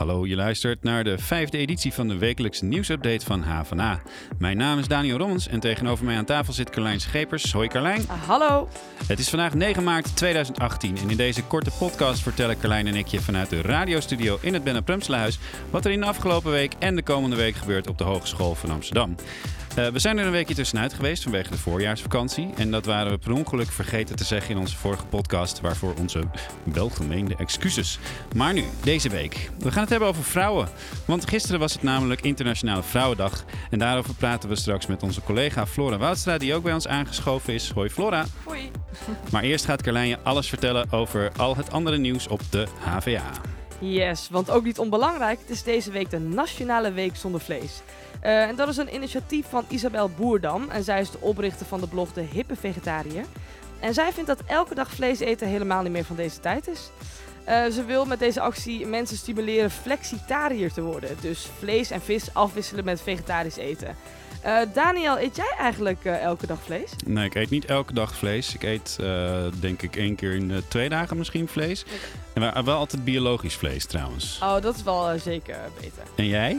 Hallo, je luistert naar de vijfde editie van de wekelijkse nieuwsupdate van HVA. Mijn naam is Daniel Rommens en tegenover mij aan tafel zit Carlijn Schepers. Hoi Carlijn. Ah, hallo. Het is vandaag 9 maart 2018 en in deze korte podcast vertellen Carlijn en ik je vanuit de radiostudio in het Benne wat er in de afgelopen week en de komende week gebeurt op de Hogeschool van Amsterdam. Uh, we zijn er een weekje tussenuit geweest vanwege de voorjaarsvakantie. En dat waren we per ongeluk vergeten te zeggen in onze vorige podcast. Waarvoor onze welgemeende excuses. Maar nu, deze week. We gaan het hebben over vrouwen. Want gisteren was het namelijk Internationale Vrouwendag. En daarover praten we straks met onze collega Flora Woudstra, die ook bij ons aangeschoven is. Hoi Flora. Hoi. Maar eerst gaat Carlijn je alles vertellen over al het andere nieuws op de HVA. Yes, want ook niet onbelangrijk, het is deze week de Nationale Week Zonder Vlees. Uh, en dat is een initiatief van Isabel Boerdam. En zij is de oprichter van de blog De Hippe Vegetariër. En zij vindt dat elke dag vlees eten helemaal niet meer van deze tijd is. Uh, ze wil met deze actie mensen stimuleren flexitariër te worden. Dus vlees en vis afwisselen met vegetarisch eten. Uh, Daniel, eet jij eigenlijk uh, elke dag vlees? Nee, ik eet niet elke dag vlees. Ik eet denk ik één keer in de twee dagen misschien vlees. Okay. En wel altijd biologisch vlees trouwens. Oh, dat is wel zeker beter. En jij?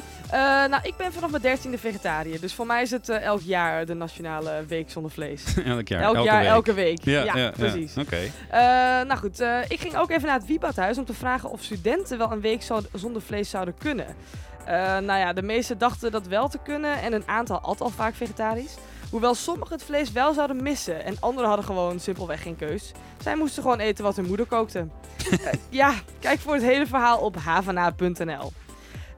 nou, ik ben vanaf mijn dertiende vegetariër. Dus voor mij is het elk jaar de nationale week zonder vlees. elk jaar? Elk elke jaar, week. elke week. Ja, ja, ja precies. Oké. Okay. nou goed, ik ging ook even naar het Wiebadhuis om te vragen of studenten wel een week zonder vlees zouden kunnen. Uh, nou ja, de meesten dachten dat wel te kunnen en een aantal at al vaak vegetarisch. Hoewel sommigen het vlees wel zouden missen en anderen hadden gewoon simpelweg geen keus. Zij moesten gewoon eten wat hun moeder kookte. uh, ja, kijk voor het hele verhaal op havana.nl.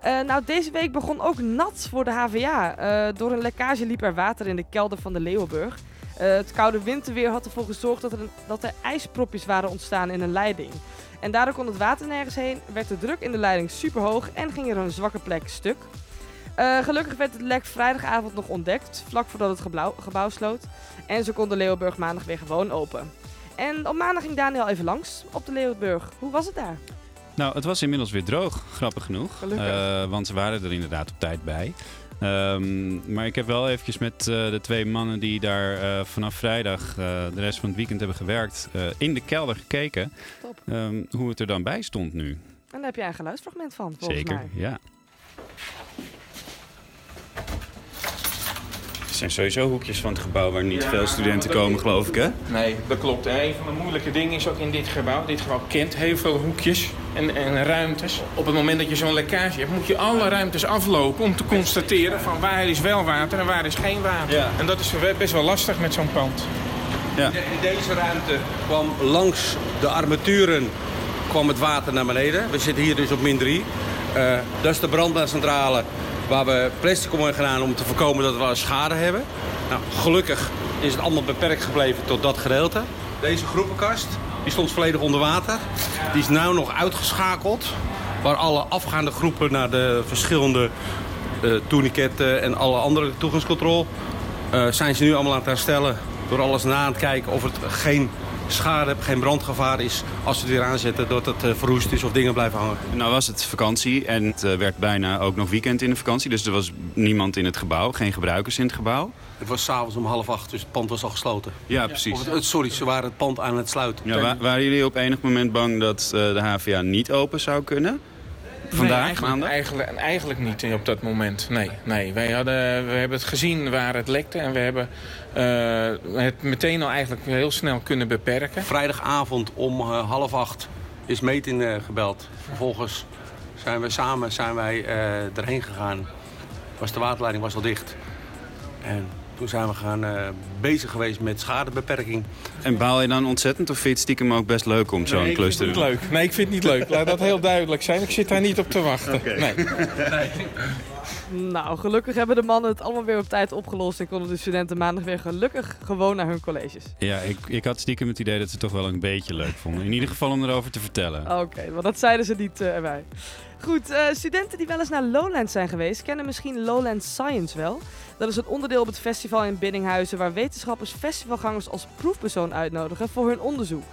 Uh, nou, deze week begon ook nat voor de HVA. door een lekkage liep er water in de kelder van de Leeuwenburg. het koude winterweer had ervoor gezorgd dat er, een, dat er ijspropjes waren ontstaan in een leiding. En daardoor kon het water nergens heen, werd de druk in de leiding super hoog en ging er een zwakke plek stuk. Uh, gelukkig werd het lek vrijdagavond nog ontdekt, vlak voordat het gebouw, gebouw sloot. En ze kon de Leeuwenburg maandag weer gewoon open. En op maandag ging Daniel even langs op de Leeuwenburg. Hoe was het daar? Nou, het was inmiddels weer droog, grappig genoeg. Uh, want ze waren er inderdaad op tijd bij. Um, maar ik heb wel eventjes met uh, de twee mannen die daar uh, vanaf vrijdag de rest van het weekend hebben gewerkt, in de kelder gekeken um, hoe het er dan bij stond nu. En daar heb jij een geluidsfragment van, volgens Zeker, mij. ja. Het zijn sowieso hoekjes van het gebouw waar niet ja, veel studenten komen, geloof ik, hè? Nee, dat klopt. En een van de moeilijke dingen is ook in dit gebouw. Dit gebouw kent heel veel hoekjes en, en ruimtes. Op het moment dat je zo'n lekkage hebt, moet je alle ruimtes aflopen om te constateren van waar is wel water en waar is geen water. Ja. En dat is best wel lastig met zo'n pand. Ja. In deze ruimte kwam langs de armaturen kwam het water naar beneden. We zitten hier dus op min 3. Uh, dat is de brandmaancentrale waar we plastic om gedaan om te voorkomen dat we schade hebben. Nou, gelukkig is het allemaal beperkt gebleven tot dat gedeelte. Deze groepenkast die stond volledig onder water. Die is nu nog uitgeschakeld. Waar alle afgaande groepen naar de verschillende uh, en alle andere toegangscontrole... Uh, zijn ze nu allemaal aan het herstellen door alles na het kijken of het geen schade hebt, geen brandgevaar is als we het weer aanzetten dat het uh, verroest is of dingen blijven hangen. Nou was het vakantie en het uh, werd bijna ook nog weekend in de vakantie. Dus er was niemand in het gebouw, geen gebruikers in het gebouw. Het was s'avonds om half acht, dus het pand was al gesloten. Ja, precies. Het, sorry, ze waren het pand aan het sluiten. Ja, wa waren jullie op enig moment bang dat uh, de HVA niet open zou kunnen? Vandaag, nee, eigenlijk, eigenlijk, eigenlijk, niet op dat moment. Nee, nee. Wij hadden, we hebben het gezien waar het lekte. En we hebben uh, het meteen al eigenlijk heel snel kunnen beperken. Vrijdagavond om uh, half acht is meting uh, gebeld. Vervolgens zijn we samen zijn wij, erheen gegaan. Was de waterleiding was al dicht. En toen zijn we gaan uh, bezig geweest met schadebeperking. En baal je dan ontzettend of vind je het stiekem ook best leuk om zo'n nee, klus te doen? Nee, ik vind het niet leuk. Nee, ik vind het niet leuk. Laat dat heel duidelijk zijn. Ik zit daar niet op te wachten. Okay. Nee. nee. Nou, gelukkig hebben de mannen het allemaal weer op tijd opgelost... en konden de studenten maandag weer gelukkig gewoon naar hun colleges. Ja, ik, ik had stiekem het idee dat ze het toch wel een beetje leuk vonden. In ieder geval om erover te vertellen. Oké, okay, maar dat zeiden ze niet uh, erbij. Goed, uh, studenten die wel eens naar Lowlands zijn geweest... kennen misschien Lowland Science wel... Dat is een onderdeel op het festival in Biddinghuizen waar wetenschappers festivalgangers als proefpersoon uitnodigen voor hun onderzoek.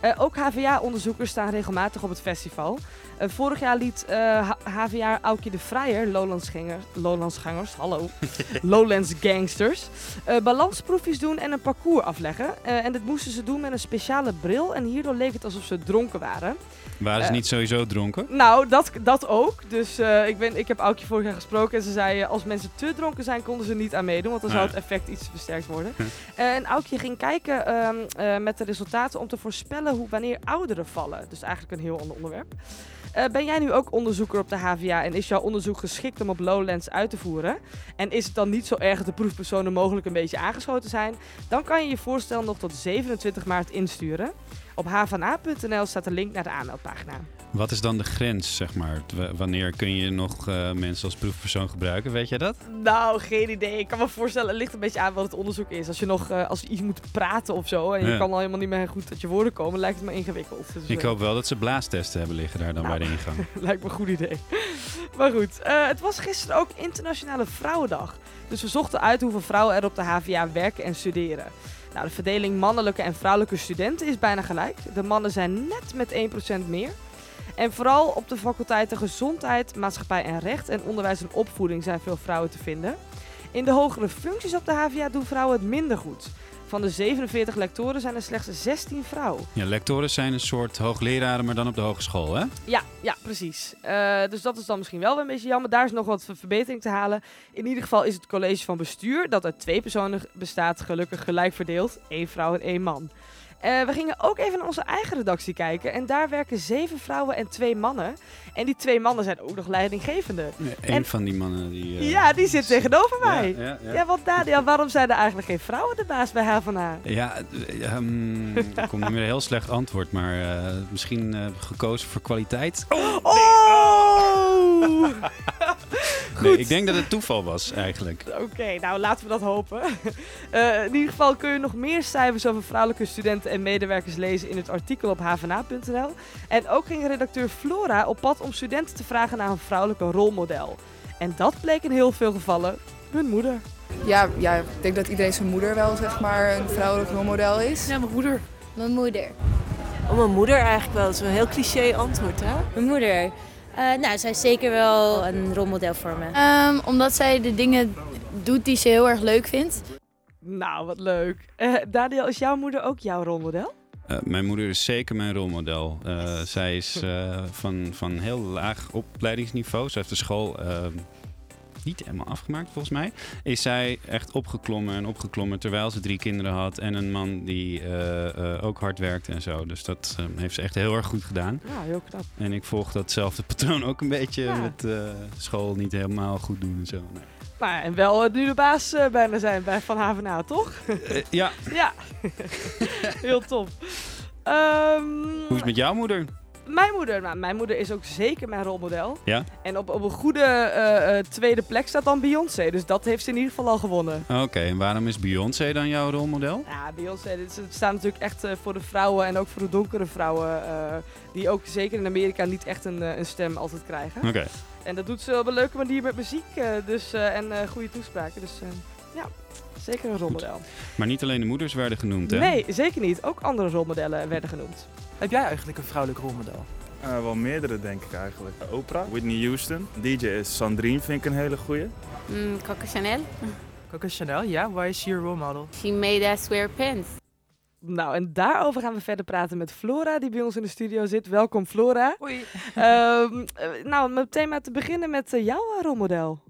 Eh, ook HVA-onderzoekers staan regelmatig op het festival. Eh, vorig jaar liet eh, HVA Aukje de Vrijer, Lowlandsgangers, Lowlandsgangers hallo, Lowlands Gangsters, eh, balansproefjes doen en een parcours afleggen. Eh, en dit moesten ze doen met een speciale bril en hierdoor leek het alsof ze dronken waren. Waren ze Eh, niet sowieso dronken? Nou, dat, dat ook. Dus eh, ik, ben, ik heb Aukje vorig jaar gesproken en ze zei... eh, als mensen te dronken zijn, konden ze niet aan meedoen. Want dan zou Ja. het effect iets versterkt worden. Hm. Eh, en Aukje ging kijken ehm, eh, met de resultaten om te voorspellen hoe, wanneer ouderen vallen. Dus eigenlijk een heel ander onderwerp. Eh, ben jij nu ook onderzoeker op de HVA en is jouw onderzoek geschikt om op Lowlands uit te voeren? En is het dan niet zo erg dat de proefpersonen mogelijk een beetje aangeschoten zijn? Dan kan je je voorstel nog tot 27 maart insturen. Op hvna.nl staat de link naar de aanmeldpagina. Wat is dan de grens, zeg maar? W- wanneer kun je nog eh, mensen als proefpersoon gebruiken? Weet jij dat? Nou, geen idee. Ik kan me voorstellen, het ligt een beetje aan wat het onderzoek is. Als je nog eh, als je iets moet praten of zo en je kan al helemaal niet meer goed uit je woorden komen, lijkt het me ingewikkeld. Dus, Ik eh, hoop wel dat ze blaastesten hebben liggen daar dan Nou. bij de ingang. lijkt me een goed idee. maar goed, het was gisteren ook Internationale Vrouwendag. Dus we zochten uit hoeveel vrouwen er op de HVA werken en studeren. Nou, de verdeling mannelijke en vrouwelijke studenten is bijna gelijk. De mannen zijn net met 1% meer. En vooral op de faculteiten Gezondheid, Maatschappij en Recht en Onderwijs en Opvoeding zijn veel vrouwen te vinden. In de hogere functies op de HVA doen vrouwen het minder goed. Van de 47 lectoren zijn er slechts 16 vrouwen. Ja, lectoren zijn een soort hoogleraren, maar dan op de hogeschool, hè? Ja, ja, precies. Eh, dus dat is dan misschien wel een beetje jammer. Daar is nog wat ver- verbetering te halen. In ieder geval is het college van bestuur, dat uit twee personen bestaat, gelukkig gelijk verdeeld. Eén vrouw en één man. Eh, we gingen ook even naar onze eigen redactie kijken. En daar werken zeven vrouwen en twee mannen. En die twee mannen zijn ook nog leidinggevende. Eén En- van die mannen die... eh, Ja, die zit tegenover mij. Ja, ja, Ja, ja. want Daniel, waarom zijn er eigenlijk geen vrouwen de baas bij HVA? Ja, ehm, ik kom niet meer een heel slecht antwoord, maar eh, misschien gekozen voor kwaliteit. Oh! Nee, ik denk dat het toeval was eigenlijk. Oké, nou laten we dat hopen. Eh, in ieder geval kun je nog meer cijfers over vrouwelijke studenten en medewerkers lezen in het artikel op hvna.nl. En ook ging redacteur Flora op pad om studenten te vragen naar een vrouwelijke rolmodel. En dat bleek in heel veel gevallen hun moeder. Ja, ja, ik denk dat iedereen zijn moeder wel zeg maar een vrouwelijk rolmodel is. Ja, mijn moeder. Mijn moeder. Oh, mijn moeder eigenlijk wel. Dat is een heel cliché antwoord, hè? Mijn moeder. Eh, nou, zij is zeker wel een rolmodel voor me. Ehm, omdat zij de dingen doet die ze heel erg leuk vindt. Nou, wat leuk. Eh, Daniel, is jouw moeder ook jouw rolmodel? Eh, mijn moeder is zeker mijn rolmodel. Eh, zij is eh, van, van heel laag opleidingsniveau. Ze heeft de school eh, niet helemaal afgemaakt, volgens mij. Is zij echt opgeklommen en opgeklommen terwijl ze drie kinderen had. En een man die eh, eh, ook hard werkte en zo. Dus dat eh, heeft ze echt heel erg goed gedaan. Ja, heel knap. En ik volg datzelfde patroon ook een beetje Ja. met eh, school niet helemaal goed doen en zo. Nee. Nou, en wel nu de baas bijna zijn bij Van HVA, toch? Ja, ja, heel top. Ehm, hoe is het met jouw moeder? Mijn moeder, nou, mijn moeder is ook zeker mijn rolmodel. Ja? En op, op een goede eh, eh, tweede plek staat dan Beyoncé. Dus dat heeft ze in ieder geval al gewonnen. Oké, en waarom is Beyoncé dan jouw rolmodel? Ja, Beyoncé, het staat natuurlijk echt eh, voor de vrouwen en ook voor de donkere vrouwen. die ook zeker in Amerika niet echt een, een stem altijd krijgen. Oké. En dat doet ze op een leuke manier met muziek dus, en goede toespraken. Dus ja, zeker een rolmodel. Maar niet alleen de moeders werden genoemd, hè? Nee, zeker niet. Ook andere rolmodellen werden genoemd. Heb jij eigenlijk een vrouwelijk rolmodel? Eh, wel meerdere denk ik eigenlijk. Oprah, Whitney Houston. DJ is Sandrine, vind ik een hele goeie. Mm, Coco Chanel. Coco Chanel, ja. Why is she your role model? She made us wear pants. Nou, en daarover gaan we verder praten met Flora, die bij ons in de studio zit. Welkom, Flora. Hoi. Ehm, eh, nou, meteen maar te beginnen met eh, jouw eh, rolmodel.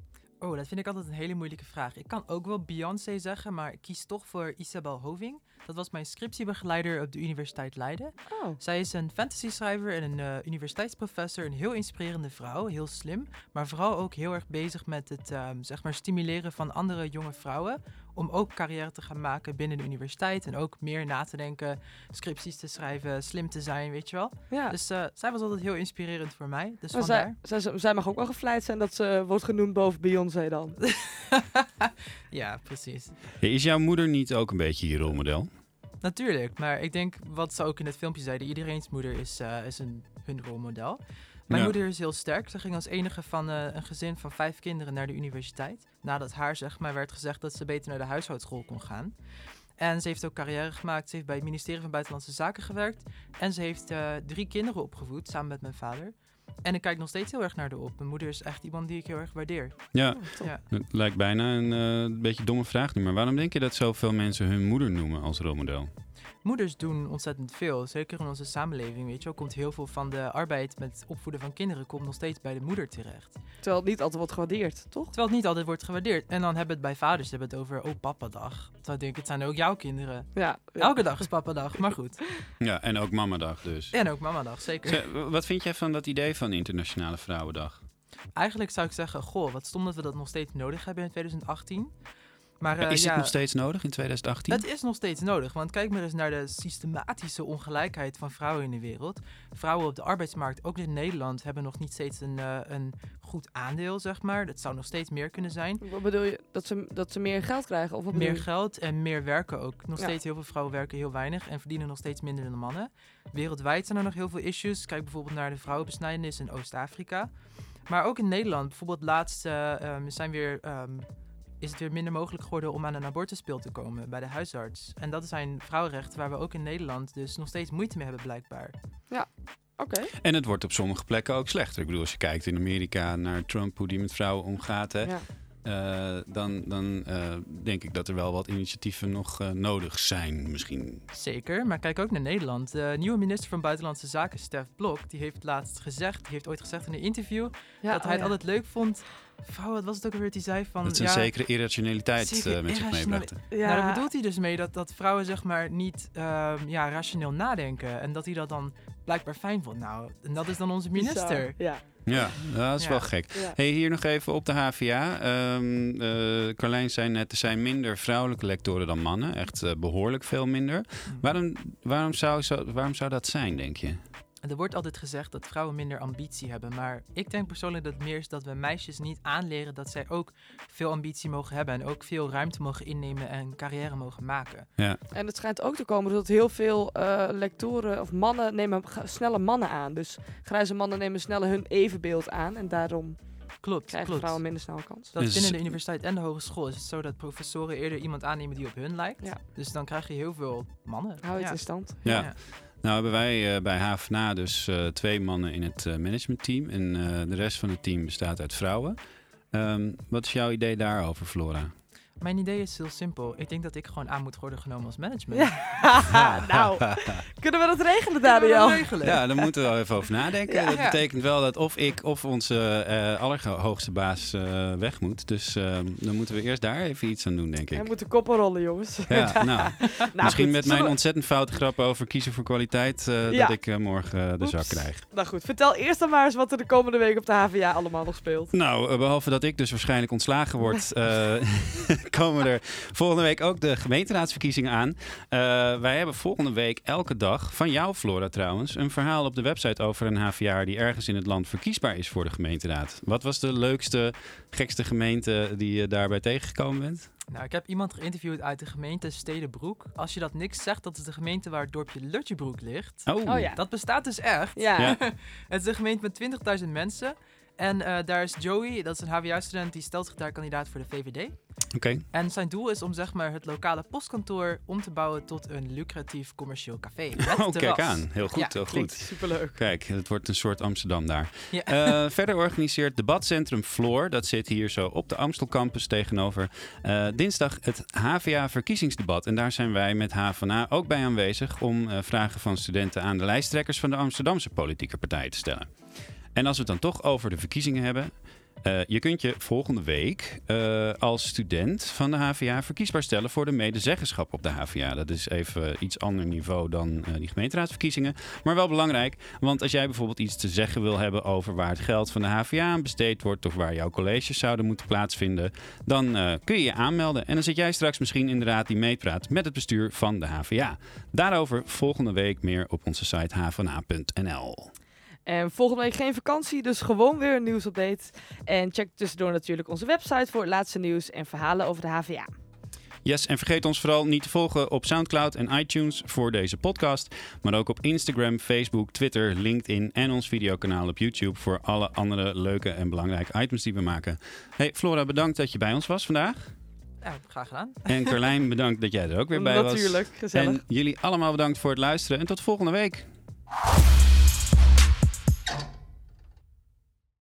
Oh, dat vind ik altijd een hele moeilijke vraag. Ik kan ook wel Beyoncé zeggen, maar ik kies toch voor Isabel Hoving. Dat was mijn scriptiebegeleider op de Universiteit Leiden. Oh. Zij is een fantasy-schrijver en een eh, universiteitsprofessor. Een heel inspirerende vrouw, heel slim. Maar vooral ook heel erg bezig met het ehm, zeg maar stimuleren van andere jonge vrouwen. Om ook carrière te gaan maken binnen de universiteit. En ook meer na te denken, scripties te schrijven, slim te zijn, weet je wel. Ja. Dus eh, zij was altijd heel inspirerend voor mij. Dus Maar vandaar. zij, zij, zij mag ook wel gevleid zijn dat ze wordt genoemd boven Beyoncé dan. ja, precies. Is jouw moeder niet ook een beetje je rolmodel? Natuurlijk, maar ik denk wat ze ook in het filmpje zeiden, iedereen's moeder is, eh, is een, hun rolmodel. Mijn Ja. moeder is heel sterk. Ze ging als enige van eh, een gezin van vijf kinderen naar de universiteit. Nadat haar zeg maar werd gezegd dat ze beter naar de huishoudschool kon gaan. En ze heeft ook carrière gemaakt. Ze heeft bij het ministerie van Buitenlandse Zaken gewerkt. En ze heeft eh, drie kinderen opgevoed, samen met mijn vader. En ik kijk nog steeds heel erg naar haar op. Mijn moeder is echt iemand die ik heel erg waardeer. Ja, Ja. het lijkt bijna een eh, beetje domme vraag nu. Maar waarom denk je dat zoveel mensen hun moeder noemen als rolmodel? Moeders doen ontzettend veel, zeker in onze samenleving. Weet je wel, komt heel veel van de arbeid met opvoeden van kinderen komt nog steeds bij de moeder terecht. Terwijl het niet altijd wordt gewaardeerd, toch? Terwijl het niet altijd wordt gewaardeerd. En dan hebben we het bij vaders hebben het over, oh papadag. Terwijl ik denk, het zijn ook jouw kinderen. Ja, ja. Elke dag is papadag, maar goed. Ja, en ook mamadag dus. En ook mamadag, zeker. Wat vind jij van dat idee van Internationale Vrouwendag? Eigenlijk zou ik zeggen, goh, wat stom dat we dat nog steeds nodig hebben in 2018. Maar, eh, is ja, het nog steeds nodig in 2018? Het is nog steeds nodig, want kijk maar eens naar de systematische ongelijkheid van vrouwen in de wereld. Vrouwen op de arbeidsmarkt, ook in Nederland, hebben nog niet steeds een, eh, een goed aandeel, zeg maar. Dat zou nog steeds meer kunnen zijn. Wat bedoel je? Dat ze, dat ze meer geld krijgen? Of wat Meer je? geld en meer werken ook. Nog Ja. steeds heel veel vrouwen werken heel weinig en verdienen nog steeds minder dan de mannen. Wereldwijd zijn er nog heel veel issues. Kijk bijvoorbeeld naar de vrouwenbesnijdenis in Oost-Afrika. Maar ook in Nederland, bijvoorbeeld laatst eh, ehm, zijn weer, ehm, is het weer minder mogelijk geworden om aan een abortuspil te komen bij de huisarts. En dat zijn vrouwenrechten waar we ook in Nederland dus nog steeds moeite mee hebben blijkbaar. Ja, oké. En het wordt op sommige plekken ook slechter. Ik bedoel, als je kijkt in Amerika naar Trump, hoe die met vrouwen omgaat, hè, Ja. eh, dan, dan eh, denk ik dat er wel wat initiatieven nog eh, nodig zijn, misschien. Zeker, maar kijk ook naar Nederland. De nieuwe minister van Buitenlandse Zaken, Stef Blok, die heeft laatst gezegd, die heeft ooit gezegd in een interview, Ja, dat hij oh het ja. altijd leuk vond. Vrouw, wat was het ook alweer die zei van... Dat ze een ja, zekere irrationaliteit zeker eh, met zich meebrachten. Ja. Nou, daar bedoelt hij dus mee dat, dat vrouwen zeg maar niet ehm, ja, rationeel nadenken. En dat hij dat dan blijkbaar fijn vond. Nou, en dat is dan onze minister. Ja. Ja, dat is Ja. wel gek. Ja. Hey, hier nog even op de HVA. Ehm eh, Carlijn zei net, er zijn minder vrouwelijke lectoren dan mannen. Echt eh, behoorlijk veel minder. Mm. Waarom, waarom, zou, zo- waarom zou dat zijn, denk je? Er wordt altijd gezegd dat vrouwen minder ambitie hebben. Maar ik denk persoonlijk dat het meer is dat we meisjes niet aanleren dat zij ook veel ambitie mogen hebben. En ook veel ruimte mogen innemen en carrière mogen maken. Ja. En het schijnt ook te komen dat heel veel eh, lectoren of mannen nemen snelle mannen aan. Dus grijze mannen nemen sneller hun evenbeeld aan. En daarom Klopt, krijgen klopt. vrouwen minder snel kans. Dat Dus- binnen de universiteit en de hogeschool is het zo dat professoren eerder iemand aannemen die op hun lijkt. Ja. Dus dan krijg je heel veel mannen. Hou het ja. in stand. Ja. Nou hebben wij eh, bij HVNA dus eh, twee mannen in het eh, managementteam. En de rest van het team bestaat uit vrouwen. Ehm, wat is jouw idee daarover, Flora? Mijn idee is heel simpel. Ik denk dat ik gewoon aan moet worden genomen als management. Ja. nou, kunnen we dat regelen, we Daniel? dat regelen? Ja, daar moeten we wel even over nadenken. Ja. dat Ja. betekent wel dat of ik of onze eh, allerhoogste baas eh, weg moet. Dus ehm, dan moeten we eerst daar even iets aan doen, denk Hij ik. moet de koppen rollen, jongens. Ja, nou, Nou, misschien goed, met mijn we- ontzettend foute grap over kiezen voor kwaliteit, eh, Ja. dat ik eh, morgen eh, de zak krijg. Nou goed, vertel eerst dan maar eens wat er de komende week op de HVA allemaal nog speelt. Nou, eh, behalve dat ik dus waarschijnlijk ontslagen word, eh, komen er volgende week ook de gemeenteraadsverkiezingen aan. Eh, wij hebben volgende week elke dag, van jou Flora trouwens, een verhaal op de website over een HVA die ergens in het land verkiesbaar is voor de gemeenteraad. Wat was de leukste, gekste gemeente die je daarbij tegengekomen bent? Nou, ik heb iemand geïnterviewd uit de gemeente Stedenbroek. Als je dat niks zegt, dat is de gemeente waar het dorpje Lutjebroek ligt. Oh, Oh ja. Dat bestaat dus echt. Ja. Ja. het is een gemeente met 20.000 mensen. En eh, daar is Joey, dat is een HVA-student, die stelt zich daar kandidaat voor de VVD. oké. En zijn doel is om zeg maar, het lokale postkantoor om te bouwen tot een lucratief commercieel café. Oh, kijk aan. Heel goed, Ja, heel goed. superleuk. Kijk, het wordt een soort Amsterdam daar. Ja. Eh, verder organiseert debatcentrum Floor, dat zit hier zo op de Amstel campus tegenover, eh, dinsdag het HVA verkiezingsdebat. En daar zijn wij met HVA ook bij aanwezig om vragen van studenten aan de lijsttrekkers van de Amsterdamse politieke partijen te stellen. En als we het dan toch over de verkiezingen hebben. eh, je kunt je volgende week eh, als student van de HVA verkiesbaar stellen voor de medezeggenschap op de HVA. Dat is even iets ander niveau dan eh, die gemeenteraadsverkiezingen. Maar wel belangrijk, want als jij bijvoorbeeld iets te zeggen wil hebben over waar het geld van de HVA aan besteed wordt of waar jouw colleges zouden moeten plaatsvinden, dan kun je je aanmelden. En dan zit jij straks misschien in de raad die meepraat met het bestuur van de HVA. Daarover volgende week meer op onze site hvna.nl. En volgende week geen vakantie, dus gewoon weer een nieuwsupdate. En check tussendoor natuurlijk onze website voor het laatste nieuws en verhalen over de HVA. Yes, en vergeet ons vooral niet te volgen op SoundCloud en iTunes voor deze podcast. Maar ook op Instagram, Facebook, Twitter, LinkedIn en ons videokanaal op YouTube voor alle andere leuke en belangrijke items die we maken. Hey Flora, bedankt dat je bij ons was vandaag. Ja, graag gedaan. En Carlijn, bedankt dat jij er ook weer bij was. Natuurlijk, gezellig. En jullie allemaal bedankt voor het luisteren en tot volgende week.